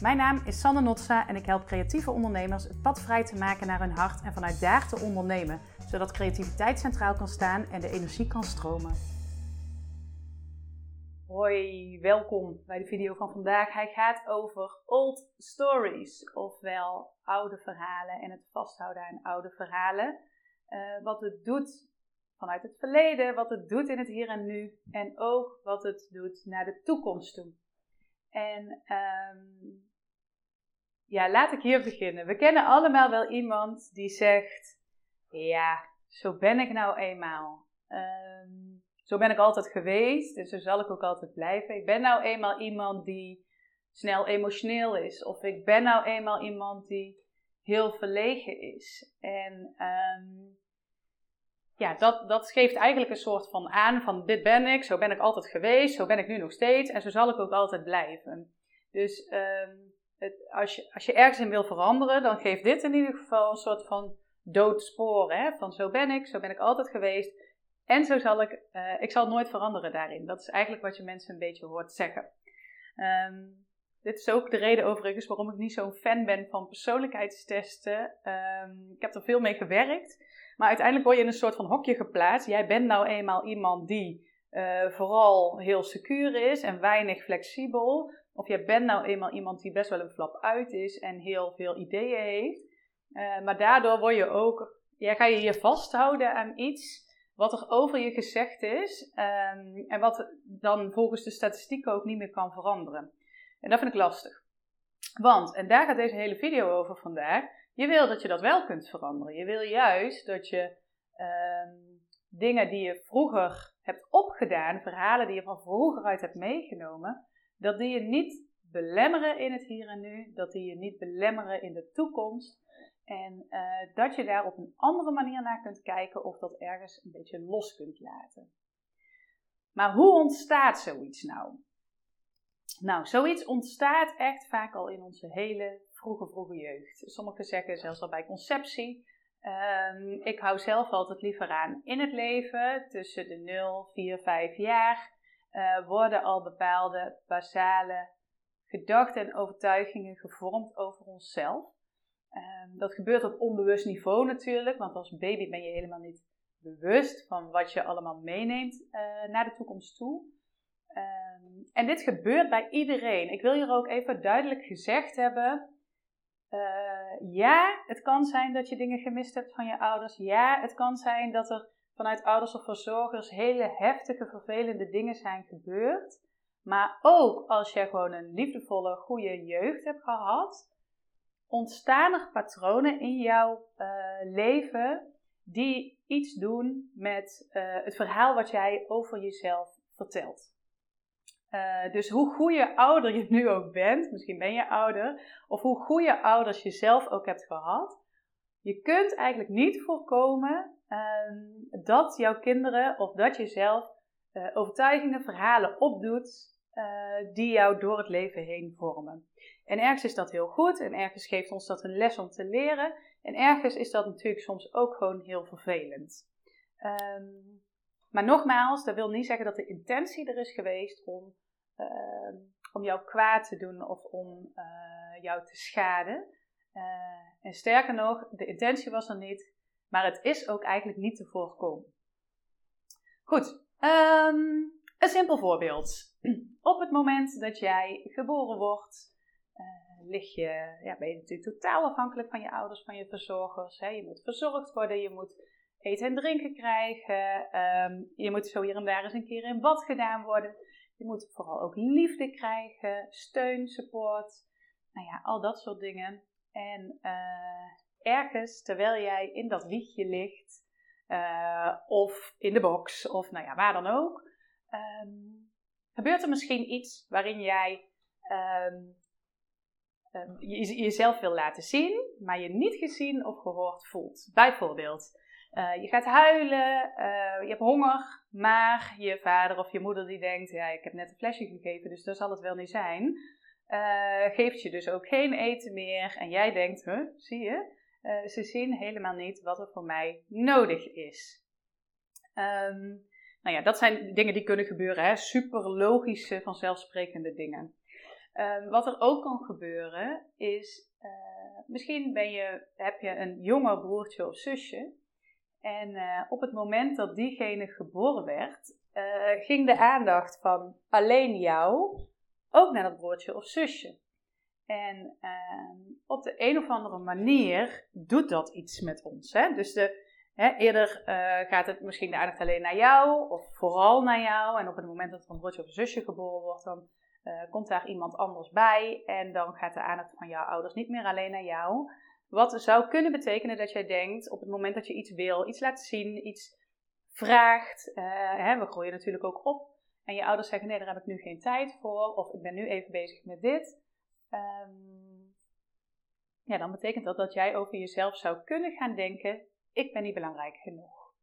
Mijn naam is Sanne Notsa en ik help creatieve ondernemers het pad vrij te maken naar hun hart en vanuit daar te ondernemen, zodat creativiteit centraal kan staan en de energie kan stromen. Hoi, welkom bij de video van vandaag. Hij gaat over old stories, ofwel oude verhalen en het vasthouden aan oude verhalen. Uh, wat het doet vanuit het verleden, wat het doet in het hier en nu en ook wat het doet naar de toekomst toe. En um, ja, laat ik hier beginnen. We kennen allemaal wel iemand die zegt: Ja, zo ben ik nou eenmaal. Um, zo ben ik altijd geweest en zo zal ik ook altijd blijven. Ik ben nou eenmaal iemand die snel emotioneel is. Of ik ben nou eenmaal iemand die heel verlegen is. En um, ja, dat, dat geeft eigenlijk een soort van aan van dit ben ik, zo ben ik altijd geweest, zo ben ik nu nog steeds en zo zal ik ook altijd blijven. Dus um, het, als, je, als je ergens in wil veranderen, dan geeft dit in ieder geval een soort van doodspoor. Hè? Van zo ben ik, zo ben ik altijd geweest. En zo zal ik, uh, ik zal nooit veranderen daarin. Dat is eigenlijk wat je mensen een beetje hoort zeggen. Um, dit is ook de reden overigens waarom ik niet zo'n fan ben van persoonlijkheidstesten. Um, ik heb er veel mee gewerkt. Maar uiteindelijk word je in een soort van hokje geplaatst. Jij bent nou eenmaal iemand die uh, vooral heel secuur is en weinig flexibel. Of jij bent nou eenmaal iemand die best wel een flap uit is en heel veel ideeën heeft. Uh, maar daardoor word je ook, ja, ga je je vasthouden aan iets wat er over je gezegd is. Um, en wat dan volgens de statistieken ook niet meer kan veranderen. En dat vind ik lastig. Want, en daar gaat deze hele video over vandaag, je wil dat je dat wel kunt veranderen. Je wil juist dat je um, dingen die je vroeger hebt opgedaan, verhalen die je van vroeger uit hebt meegenomen, dat die je niet belemmeren in het hier en nu, dat die je niet belemmeren in de toekomst. En uh, dat je daar op een andere manier naar kunt kijken of dat ergens een beetje los kunt laten. Maar hoe ontstaat zoiets nou? Nou, zoiets ontstaat echt vaak al in onze hele vroege, vroege jeugd. Sommigen zeggen zelfs al bij conceptie. Um, ik hou zelf altijd liever aan in het leven, tussen de 0, 4, 5 jaar, uh, worden al bepaalde basale gedachten en overtuigingen gevormd over onszelf. Um, dat gebeurt op onbewust niveau natuurlijk, want als baby ben je helemaal niet bewust van wat je allemaal meeneemt uh, naar de toekomst toe. Um, en dit gebeurt bij iedereen. Ik wil hier ook even duidelijk gezegd hebben uh, ja, het kan zijn dat je dingen gemist hebt van je ouders. Ja, het kan zijn dat er vanuit ouders of verzorgers hele heftige, vervelende dingen zijn gebeurd. Maar ook als je gewoon een liefdevolle, goede jeugd hebt gehad, ontstaan er patronen in jouw uh, leven die iets doen met uh, het verhaal wat jij over jezelf vertelt. Uh, dus hoe goede ouder je nu ook bent, misschien ben je ouder, of hoe goede ouders je zelf ook hebt gehad, je kunt eigenlijk niet voorkomen uh, dat jouw kinderen of dat je zelf uh, verhalen opdoet die jou door het leven heen vormen. En ergens is dat heel goed en ergens geeft ons dat een les om te leren en ergens is dat natuurlijk soms ook gewoon heel vervelend. Um, maar nogmaals, dat wil niet zeggen dat de intentie er is geweest om, uh, om jou kwaad te doen of om uh, jou te schaden. Uh, en sterker nog, de intentie was er niet, maar het is ook eigenlijk niet te voorkomen. Goed, um, een simpel voorbeeld. Op het moment dat jij geboren wordt, lig je, ja, ben je natuurlijk totaal afhankelijk van je ouders, van je verzorgers. Hè? Je moet verzorgd worden, je moet eten en drinken krijgen. Um, je moet zo hier en daar eens een keer in bad gedaan worden. Je moet vooral ook liefde krijgen, steun, support. Nou ja, al dat soort dingen. En uh, ergens, terwijl jij in dat wiegje ligt, uh, of in de box, of nou ja, waar dan ook, um, gebeurt er misschien iets waarin jij um, je, jezelf wil laten zien, maar je niet gezien of gehoord voelt. Bijvoorbeeld, uh, je gaat huilen, je hebt honger, maar je vader of je moeder die denkt, ja, ik heb net een flesje gegeven, dus dat zal het wel niet zijn. Uh, geeft je dus ook geen eten meer en jij denkt, huh, zie je, ze zien helemaal niet wat er voor mij nodig is. Um, nou ja, dat zijn dingen die kunnen gebeuren, hè? super logische, vanzelfsprekende dingen. Ehm, wat er ook kan gebeuren is, uh, misschien ben je, heb je een jonger broertje of zusje. En op het moment dat diegene geboren werd, ging de aandacht van alleen jou ook naar dat broertje of zusje. En ehm, op de een of andere manier doet dat iets met ons. Hè? Dus de, hè, eerder gaat het misschien de aandacht alleen naar jou of vooral naar jou. En op het moment dat er een broertje of zusje geboren wordt, dan uh, komt daar iemand anders bij en dan gaat de aandacht van jouw ouders niet meer alleen naar jou. Wat zou kunnen betekenen dat jij denkt op het moment dat je iets wil, iets laat zien, iets vraagt. Uh, hè, we groeien natuurlijk ook op. En je ouders zeggen: nee, daar heb ik nu geen tijd voor. Of ik ben nu even bezig met dit. Um, ja, dan betekent dat dat jij over jezelf zou kunnen gaan denken: ik ben niet belangrijk genoeg.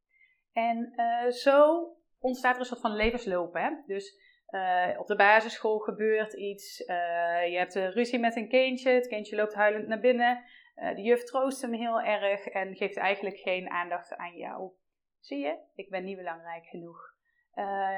En uh, zo ontstaat er een soort van levensloop. Hè? Dus uh, op de basisschool gebeurt iets. Uh, je hebt een ruzie met een kindje. Het kindje loopt huilend naar binnen. De juf troost hem heel erg en geeft eigenlijk geen aandacht aan jou. Zie je? Ik ben niet belangrijk genoeg.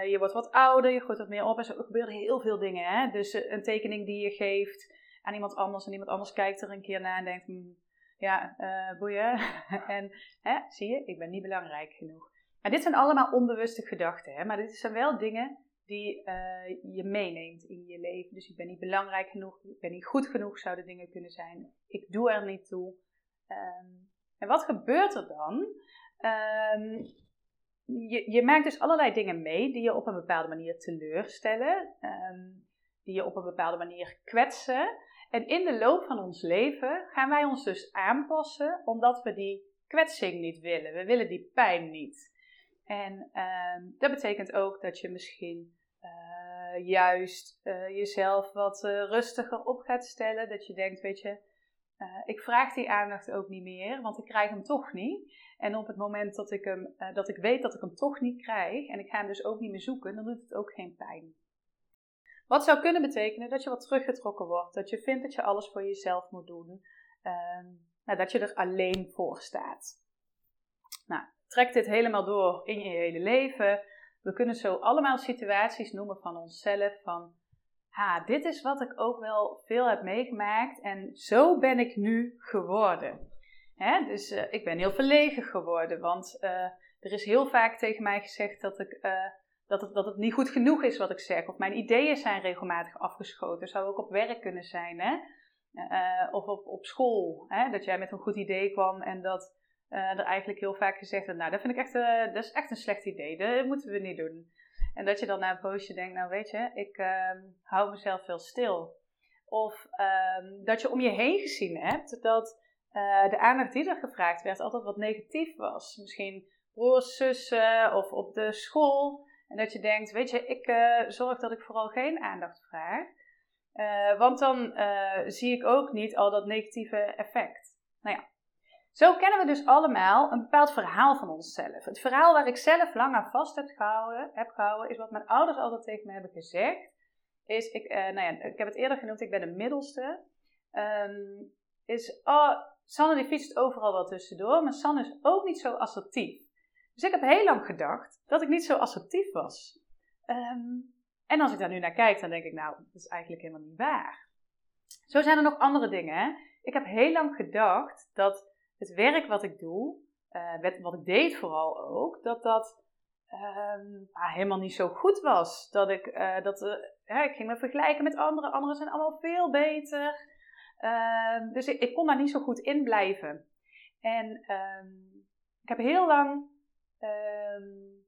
Je wordt wat ouder, je groeit wat meer op en zo gebeuren heel veel dingen. Hè? Dus een tekening die je geeft aan iemand anders en iemand anders kijkt er een keer naar en denkt: hm, ja, boeien. en hè, zie je, ik ben niet belangrijk genoeg. En dit zijn allemaal onbewuste gedachten, hè? maar dit zijn wel dingen die je meeneemt in je leven. Dus ik ben niet belangrijk genoeg, ik ben niet goed genoeg, zouden dingen kunnen zijn. Ik doe er niet toe. Um, en wat gebeurt er dan? Um, je, je, maakt dus allerlei dingen mee die je op een bepaalde manier teleurstellen, um, die je op een bepaalde manier kwetsen. En in de loop van ons leven gaan wij ons dus aanpassen omdat we die kwetsing niet willen. We willen die pijn niet. En dat betekent ook dat je misschien uh, juist uh, jezelf wat uh, rustiger op gaat stellen. Dat je denkt, weet je, ik vraag die aandacht ook niet meer, want ik krijg hem toch niet. En op het moment dat ik, hem, dat ik weet dat ik hem toch niet krijg en ik ga hem dus ook niet meer zoeken, dan doet het ook geen pijn. Wat zou kunnen betekenen dat je wat teruggetrokken wordt, dat je vindt dat je alles voor jezelf moet doen, ehm, nou, dat je er alleen voor staat. Nou, trek dit helemaal door in je hele leven. We kunnen zo allemaal situaties noemen van onszelf van, ha, dit is wat ik ook wel veel heb meegemaakt en zo ben ik nu geworden. Hè? Dus uh, ik ben heel verlegen geworden, want uh, er is heel vaak tegen mij gezegd dat, ik, uh, dat, het, dat het niet goed genoeg is wat ik zeg. Of mijn ideeën zijn regelmatig afgeschoten. Dat zou ook op werk kunnen zijn, hè? of op, op school. Hè? Dat jij met een goed idee kwam en dat er eigenlijk heel vaak gezegd wordt, nou dat vind ik echt, dat is echt een slecht idee, dat moeten we niet doen. En dat je dan na een poosje denkt, nou weet je, ik uh, hou mezelf veel stil. Of ehm, dat je om je heen gezien hebt dat uh, de aandacht die er gevraagd werd altijd wat negatief was. Misschien broers, zussen of op de school. En dat je denkt, weet je, ik zorg dat ik vooral geen aandacht vraag. want dan zie ik ook niet al dat negatieve effect. Nou ja, zo kennen we dus allemaal een bepaald verhaal van onszelf. Het verhaal waar ik zelf lang aan vast heb gehouden, heb gehouden is wat mijn ouders altijd tegen me hebben gezegd. Is, ik, nou ja, ik heb het eerder genoemd, ik ben de middelste. Um, is, oh, Sanne die fietst overal wel tussendoor, maar Sanne is ook niet zo assertief. Dus ik heb heel lang gedacht dat ik niet zo assertief was. Um, en als ik daar nu naar kijk, dan denk ik, nou, dat is eigenlijk helemaal niet waar. Zo zijn er nog andere dingen. Hè? Ik heb heel lang gedacht dat het werk wat ik doe, uh, wat ik deed vooral ook, dat dat um, helemaal niet zo goed was. Dat ik, uh, dat, uh, ik ging me vergelijken met anderen, anderen zijn allemaal veel beter. Uh, dus ik, kon daar niet zo goed in blijven. En um, ik heb heel lang um,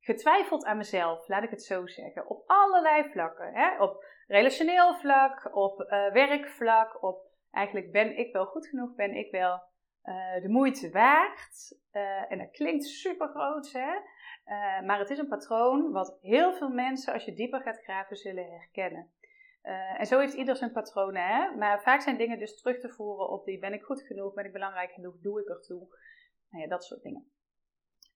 getwijfeld aan mezelf, laat ik het zo zeggen. Op allerlei vlakken. Hè? Op relationeel vlak, op werkvlak, op eigenlijk ben ik wel goed genoeg, ben ik wel uh, de moeite waard. Uh, en dat klinkt super groot, hè? Maar het is een patroon wat heel veel mensen, als je dieper gaat graven, zullen herkennen. En zo heeft ieder zijn patronen, hè? Maar vaak zijn dingen dus terug te voeren op die: ben ik goed genoeg, ben ik belangrijk genoeg, doe ik ertoe? Nou ja, dat soort dingen.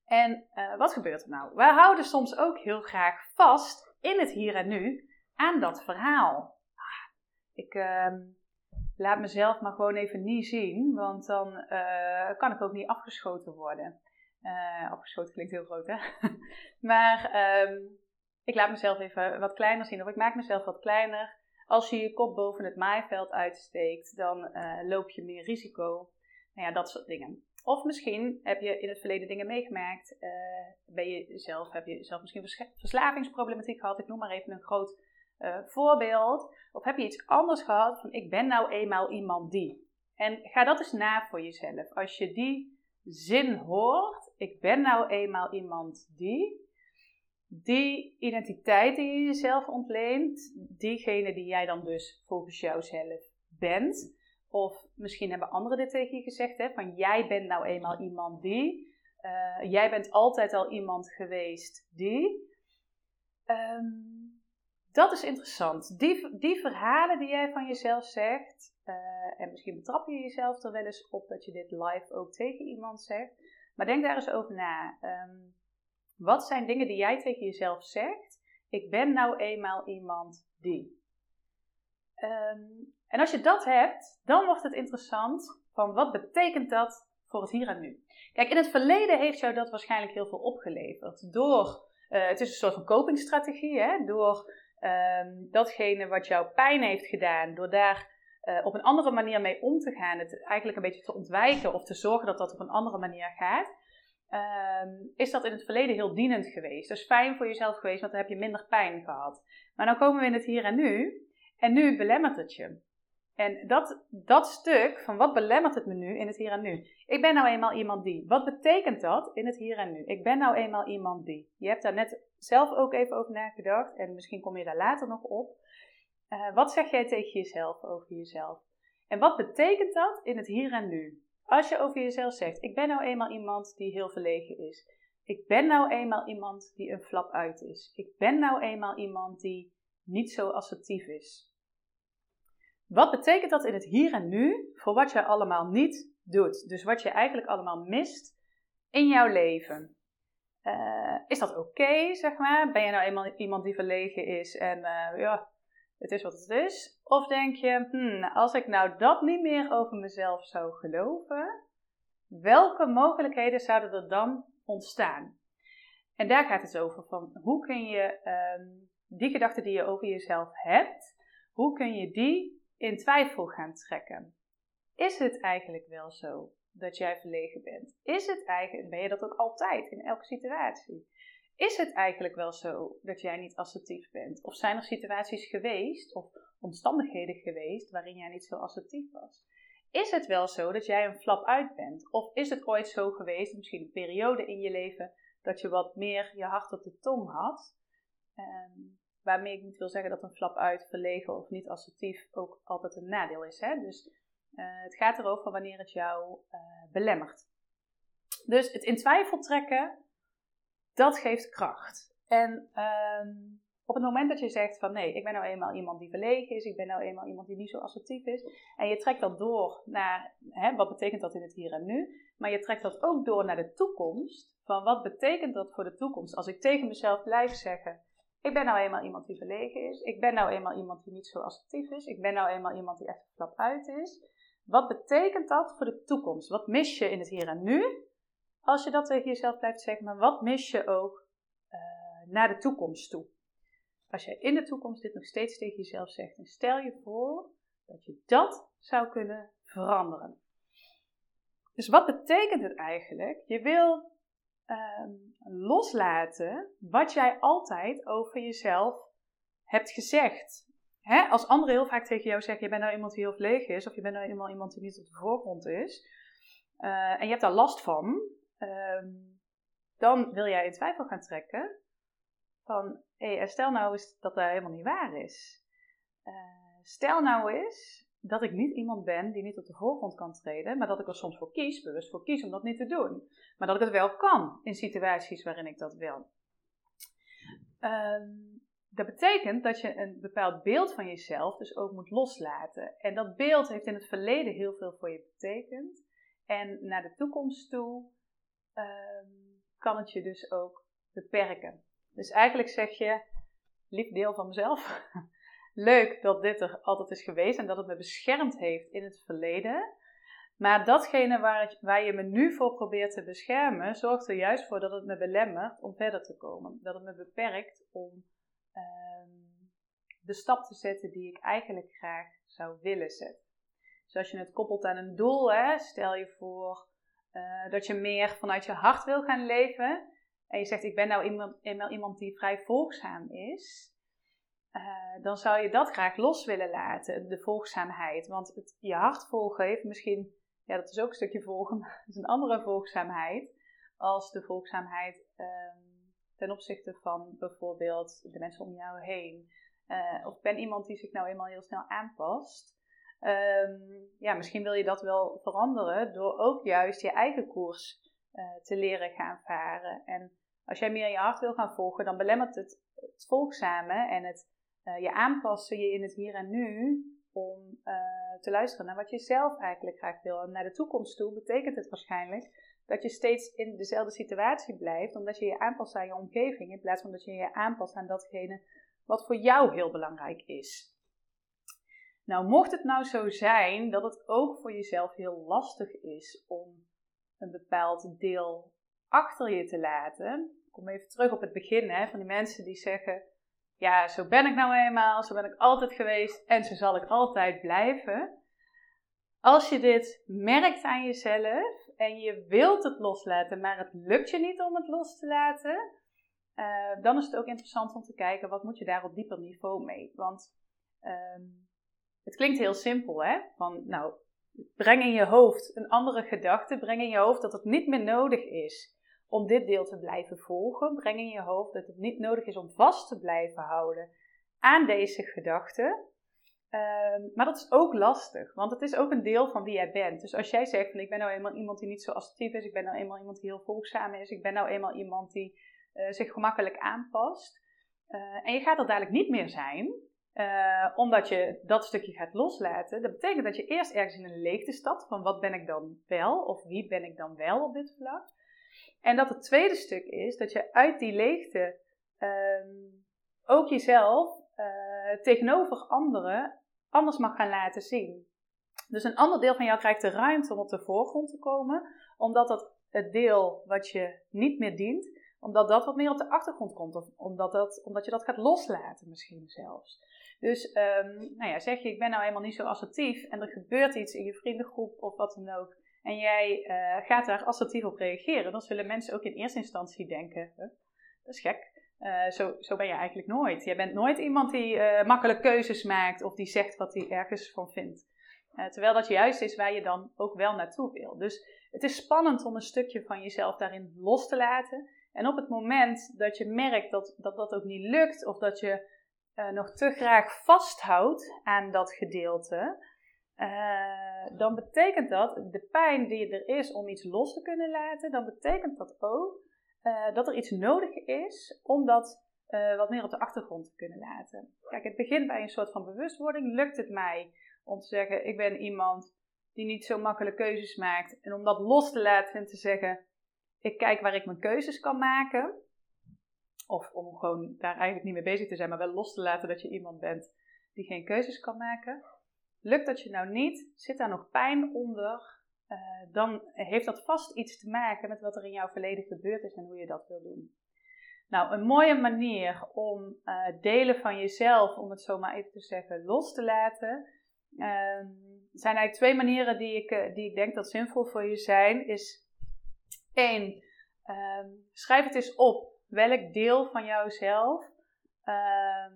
En wat gebeurt er nou? Wij houden soms ook heel graag vast in het hier en nu aan dat verhaal. Ah, ik, ehm, laat mezelf maar gewoon even niet zien, want dan uh, kan ik ook niet afgeschoten worden. Afgeschoten klinkt heel groot, hè? maar um, ik laat mezelf even wat kleiner zien, of ik maak mezelf wat kleiner. Als je je kop boven het maaiveld uitsteekt, dan loop je meer risico. Nou ja, dat soort dingen. Of misschien heb je in het verleden dingen meegemaakt. ben je zelf, heb je zelf misschien verslavingsproblematiek gehad. Ik noem maar even een groot voorbeeld. Of heb je iets anders gehad van ik ben nou eenmaal iemand die. En ga dat eens na voor jezelf. Als je die zin hoort, ik ben nou eenmaal iemand die, die identiteit die je jezelf ontleent, diegene die jij dan dus volgens jouzelf bent, of misschien hebben anderen dit tegen je gezegd, hè, van jij bent nou eenmaal iemand die, uh, jij bent altijd al iemand geweest die. Um, dat is interessant. Die, die verhalen die jij van jezelf zegt, uh, en misschien betrap je jezelf er wel eens op dat je dit live ook tegen iemand zegt. Maar denk daar eens over na. Um, wat zijn dingen die jij tegen jezelf zegt? Ik ben nou eenmaal iemand die. Um, en als je dat hebt, dan wordt het interessant van wat betekent dat voor het hier en nu. Kijk, in het verleden heeft jou dat waarschijnlijk heel veel opgeleverd. Door, uh, het is een soort van copingstrategie, hè? door um, datgene wat jou pijn heeft gedaan, door daar uh, op een andere manier mee om te gaan, het eigenlijk een beetje te ontwijken of te zorgen dat dat op een andere manier gaat, um, is dat in het verleden heel dienend geweest. Dus fijn voor jezelf geweest, want dan heb je minder pijn gehad. Maar dan komen we in het hier en nu, en nu belemmert het je. En dat, dat stuk van wat belemmert het me nu in het hier en nu? Ik ben nou eenmaal iemand die. Wat betekent dat in het hier en nu? Ik ben nou eenmaal iemand die. Je hebt daar net zelf ook even over nagedacht en misschien kom je daar later nog op. Uh, wat zeg jij tegen jezelf over jezelf? En wat betekent dat in het hier en nu? Als je over jezelf zegt: Ik ben nou eenmaal iemand die heel verlegen is. Ik ben nou eenmaal iemand die een flap uit is. Ik ben nou eenmaal iemand die niet zo assertief is. Wat betekent dat in het hier en nu voor wat je allemaal niet doet? Dus wat je eigenlijk allemaal mist in jouw leven. Uh, is dat oké, zeg maar? Ben je nou eenmaal iemand die verlegen is en uh, ja, het is wat het is? Of denk je, hmm, als ik nou dat niet meer over mezelf zou geloven, welke mogelijkheden zouden er dan ontstaan? En daar gaat het over van hoe kun je um, die gedachten die je over jezelf hebt, hoe kun je die in twijfel gaan trekken? Is het eigenlijk wel zo dat jij verlegen bent? Is het eigenlijk, ben je dat ook altijd in elke situatie? Is het eigenlijk wel zo dat jij niet assertief bent? Of zijn er situaties geweest of omstandigheden geweest waarin jij niet zo assertief was? Is het wel zo dat jij een flap uit bent? Of is het ooit zo geweest, misschien een periode in je leven, dat je wat meer je hart op de tong had? Um, waarmee ik niet wil zeggen dat een flap uit, verlegen of niet assertief ook altijd een nadeel is. Hè? Dus uh, het gaat erover wanneer het jou uh, belemmert. Dus het in twijfel trekken dat geeft kracht. En um, op het moment dat je zegt van nee, ik ben nou eenmaal iemand die verlegen is, ik ben nou eenmaal iemand die niet zo assertief is, en je trekt dat door naar, hè, wat betekent dat in het hier en nu, maar je trekt dat ook door naar de toekomst, van wat betekent dat voor de toekomst? Als ik tegen mezelf blijf zeggen, ik ben nou eenmaal iemand die verlegen is, ik ben nou eenmaal iemand die niet zo assertief is, ik ben nou eenmaal iemand die echt flap uit is, wat betekent dat voor de toekomst? Wat mis je in het hier en nu? Als je dat tegen jezelf blijft zeggen, maar wat mis je ook uh, naar de toekomst toe? Als je in de toekomst dit nog steeds tegen jezelf zegt, stel je voor dat je dat zou kunnen veranderen. Dus wat betekent het eigenlijk? Je wil um, loslaten wat jij altijd over jezelf hebt gezegd. Hè? Als anderen heel vaak tegen jou zeggen: Je bent nou iemand die heel leeg is, of je bent nou eenmaal iemand die niet op de voorgrond is, uh, en je hebt daar last van, um, dan wil jij in twijfel gaan trekken van, hé, stel nou eens dat dat helemaal niet waar is. Uh, stel nou eens dat ik niet iemand ben die niet op de voorgrond kan treden, maar dat ik er soms voor kies, bewust voor kies om dat niet te doen. Maar dat ik het wel kan in situaties waarin ik dat wil. Um, dat betekent dat je een bepaald beeld van jezelf dus ook moet loslaten. En dat beeld heeft in het verleden heel veel voor je betekend. En naar de toekomst toe um, kan het je dus ook beperken. Dus eigenlijk zeg je, lief deel van mezelf, leuk dat dit er altijd is geweest en dat het me beschermd heeft in het verleden. Maar datgene waar, je me nu voor probeert te beschermen, zorgt er juist voor dat het me belemmert om verder te komen. Dat het me beperkt om um, de stap te zetten die ik eigenlijk graag zou willen zetten. Dus als je het koppelt aan een doel, hè, stel je voor uh, dat je meer vanuit je hart wil gaan leven. En je zegt, ik ben nou iemand, eenmaal iemand die vrij volgzaam is. Uh, dan zou je dat graag los willen laten, de volgzaamheid. Want het, je hart volgen heeft misschien, ja dat is ook een stukje volgen, maar het is een andere volgzaamheid. Als de volgzaamheid um, ten opzichte van bijvoorbeeld de mensen om jou heen. Uh, of ben iemand die zich nou eenmaal heel snel aanpast. Um, ja, misschien wil je dat wel veranderen door ook juist je eigen koers uh, te leren gaan varen. En als jij meer je hart wil gaan volgen, dan belemmert het, het volgzame en het uh, je aanpassen je in het hier en nu om uh, te luisteren naar wat je zelf eigenlijk graag wil. En naar de toekomst toe betekent het waarschijnlijk dat je steeds in dezelfde situatie blijft, omdat je je aanpast aan je omgeving, in plaats van dat je je aanpast aan datgene wat voor jou heel belangrijk is. Nou, mocht het nou zo zijn dat het ook voor jezelf heel lastig is om een bepaald deel achter je te laten. Ik kom even terug op het begin hè, van die mensen die zeggen: Ja, zo ben ik nou eenmaal, zo ben ik altijd geweest en zo zal ik altijd blijven. Als je dit merkt aan jezelf en je wilt het loslaten, maar het lukt je niet om het los te laten, uh, dan is het ook interessant om te kijken wat moet je daar op dieper niveau mee. Want um, het klinkt heel simpel, hè? Van, nou, breng in je hoofd een andere gedachte. Breng in je hoofd dat het niet meer nodig is om dit deel te blijven volgen. Breng in je hoofd dat het niet nodig is om vast te blijven houden aan deze gedachte. Ehm, maar dat is ook lastig, want het is ook een deel van wie jij bent. Dus als jij zegt van ik ben nou eenmaal iemand die niet zo assertief is, ik ben nou eenmaal iemand die heel volgzaam is, ik ben nou eenmaal iemand die uh, zich gemakkelijk aanpast. Uh, en je gaat er dadelijk niet meer zijn, uh, omdat je dat stukje gaat loslaten, dat betekent dat je eerst ergens in een leegte stapt van wat ben ik dan wel of wie ben ik dan wel op dit vlak. En dat het tweede stuk is dat je uit die leegte um, ook jezelf uh, tegenover anderen anders mag gaan laten zien. Dus een ander deel van jou krijgt de ruimte om op de voorgrond te komen, omdat dat het deel wat je niet meer dient, omdat dat wat meer op de achtergrond komt, of omdat, dat, omdat je dat gaat loslaten misschien zelfs. Dus um, nou ja, zeg je, ik ben nou helemaal niet zo assertief en er gebeurt iets in je vriendengroep of wat dan ook. En jij uh, gaat daar assertief op reageren. Dan zullen mensen ook in eerste instantie denken, dat is gek. Uh, zo, zo ben je eigenlijk nooit. Je bent nooit iemand die uh, makkelijk keuzes maakt of die zegt wat hij ergens van vindt. terwijl dat juist is waar je dan ook wel naartoe wil. Dus het is spannend om een stukje van jezelf daarin los te laten. En op het moment dat je merkt dat dat, dat ook niet lukt, of dat je uh, nog te graag vasthoudt aan dat gedeelte, uh, dan betekent dat de pijn die er is om iets los te kunnen laten, dan betekent dat ook uh, dat er iets nodig is om dat wat meer op de achtergrond te kunnen laten. Kijk, het begint bij een soort van bewustwording. Lukt het mij om te zeggen: ik ben iemand die niet zo makkelijk keuzes maakt, en om dat los te laten en te zeggen: ik kijk waar ik mijn keuzes kan maken. Of om gewoon daar eigenlijk niet mee bezig te zijn, maar wel los te laten dat je iemand bent die geen keuzes kan maken. Lukt dat je nou niet? Zit daar nog pijn onder? Uh, dan heeft dat vast iets te maken met wat er in jouw verleden gebeurd is en hoe je dat wil doen. Nou, een mooie manier om uh, delen van jezelf, om het zo maar even te zeggen, los te laten. Uh, zijn eigenlijk twee manieren die ik, uh, die ik denk dat zinvol voor je zijn. Is één, ehm, schrijf het eens op welk deel van jouzelf uh,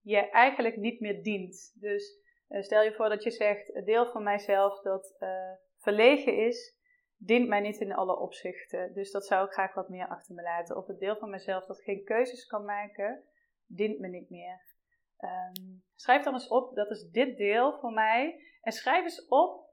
je eigenlijk niet meer dient. Dus uh, stel je voor dat je zegt, het deel van mijzelf dat uh, verlegen is, dient mij niet in alle opzichten. Dus dat zou ik graag wat meer achter me laten. Of het deel van mezelf dat geen keuzes kan maken, dient me niet meer. Um, schrijf dan eens op, dat is dit deel voor mij. En schrijf eens op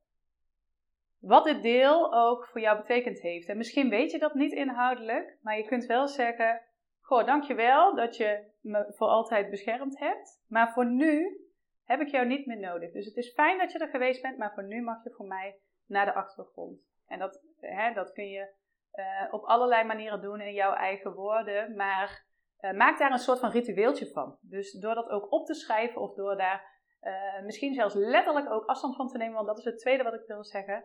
wat dit deel ook voor jou betekend heeft. En misschien weet je dat niet inhoudelijk, maar je kunt wel zeggen: Goh, dankjewel dat je me voor altijd beschermd hebt. Maar voor nu heb ik jou niet meer nodig. Dus het is fijn dat je er geweest bent, maar voor nu mag je voor mij naar de achtergrond. En dat, hè, dat kun je uh, op allerlei manieren doen in jouw eigen woorden. Maar uh, maak daar een soort van ritueeltje van. Dus door dat ook op te schrijven of door daar uh, misschien zelfs letterlijk ook afstand van te nemen, want dat is het tweede wat ik wil zeggen.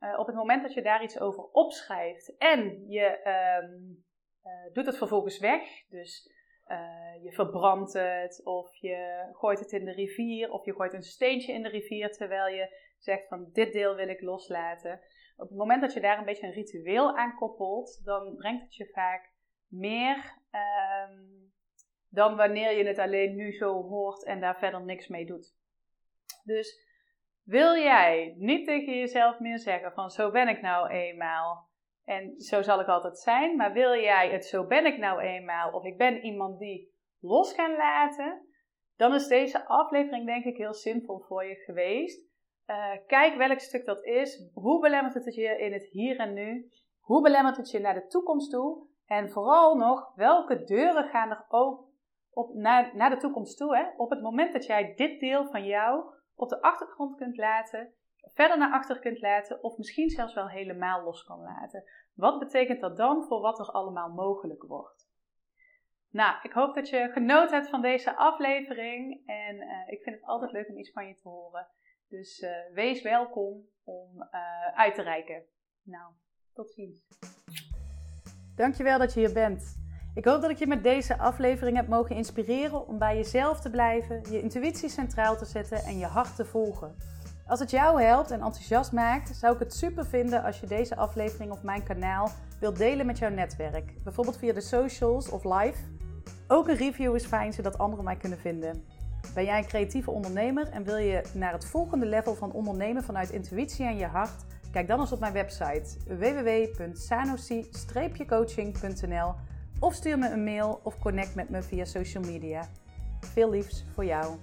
Uh, op het moment dat je daar iets over opschrijft en je um, uh, doet het vervolgens weg, dus uh, je verbrandt het, of je gooit het in de rivier, of je gooit een steentje in de rivier terwijl je zegt van dit deel wil ik loslaten. Op het moment dat je daar een beetje een ritueel aan koppelt, dan brengt het je vaak meer um, dan wanneer je het alleen nu zo hoort en daar verder niks mee doet. Dus wil jij niet tegen jezelf meer zeggen van zo ben ik nou eenmaal en zo zal ik altijd zijn, maar wil jij het zo ben ik nou eenmaal of ik ben iemand die los kan laten, dan is deze aflevering denk ik heel simpel voor je geweest. Uh, kijk welk stuk dat is. Hoe belemmert het je in het hier en nu? Hoe belemmert het je naar de toekomst toe? En vooral nog, welke deuren gaan er ook op, naar, naar de toekomst toe? Hè? Op het moment dat jij dit deel van jou op de achtergrond kunt laten, verder naar achter kunt laten, of misschien zelfs wel helemaal los kan laten. Wat betekent dat dan voor wat er allemaal mogelijk wordt? Nou, ik hoop dat je genoten hebt van deze aflevering. En uh, ik vind het altijd leuk om iets van je te horen. Dus uh, wees welkom om uh, uit te reiken. Nou, tot ziens. Dankjewel dat je hier bent. Ik hoop dat ik je met deze aflevering heb mogen inspireren om bij jezelf te blijven, je intuïtie centraal te zetten en je hart te volgen. Als het jou helpt en enthousiast maakt, zou ik het super vinden als je deze aflevering op mijn kanaal wilt delen met jouw netwerk. Bijvoorbeeld via de socials of live. Ook een review is fijn zodat anderen mij kunnen vinden. Ben jij een creatieve ondernemer en wil je naar het volgende level van ondernemen vanuit intuïtie en je hart? Kijk dan eens op mijn website www.sanosi-coaching.nl of stuur me een mail of connect met me via social media. Veel liefs voor jou.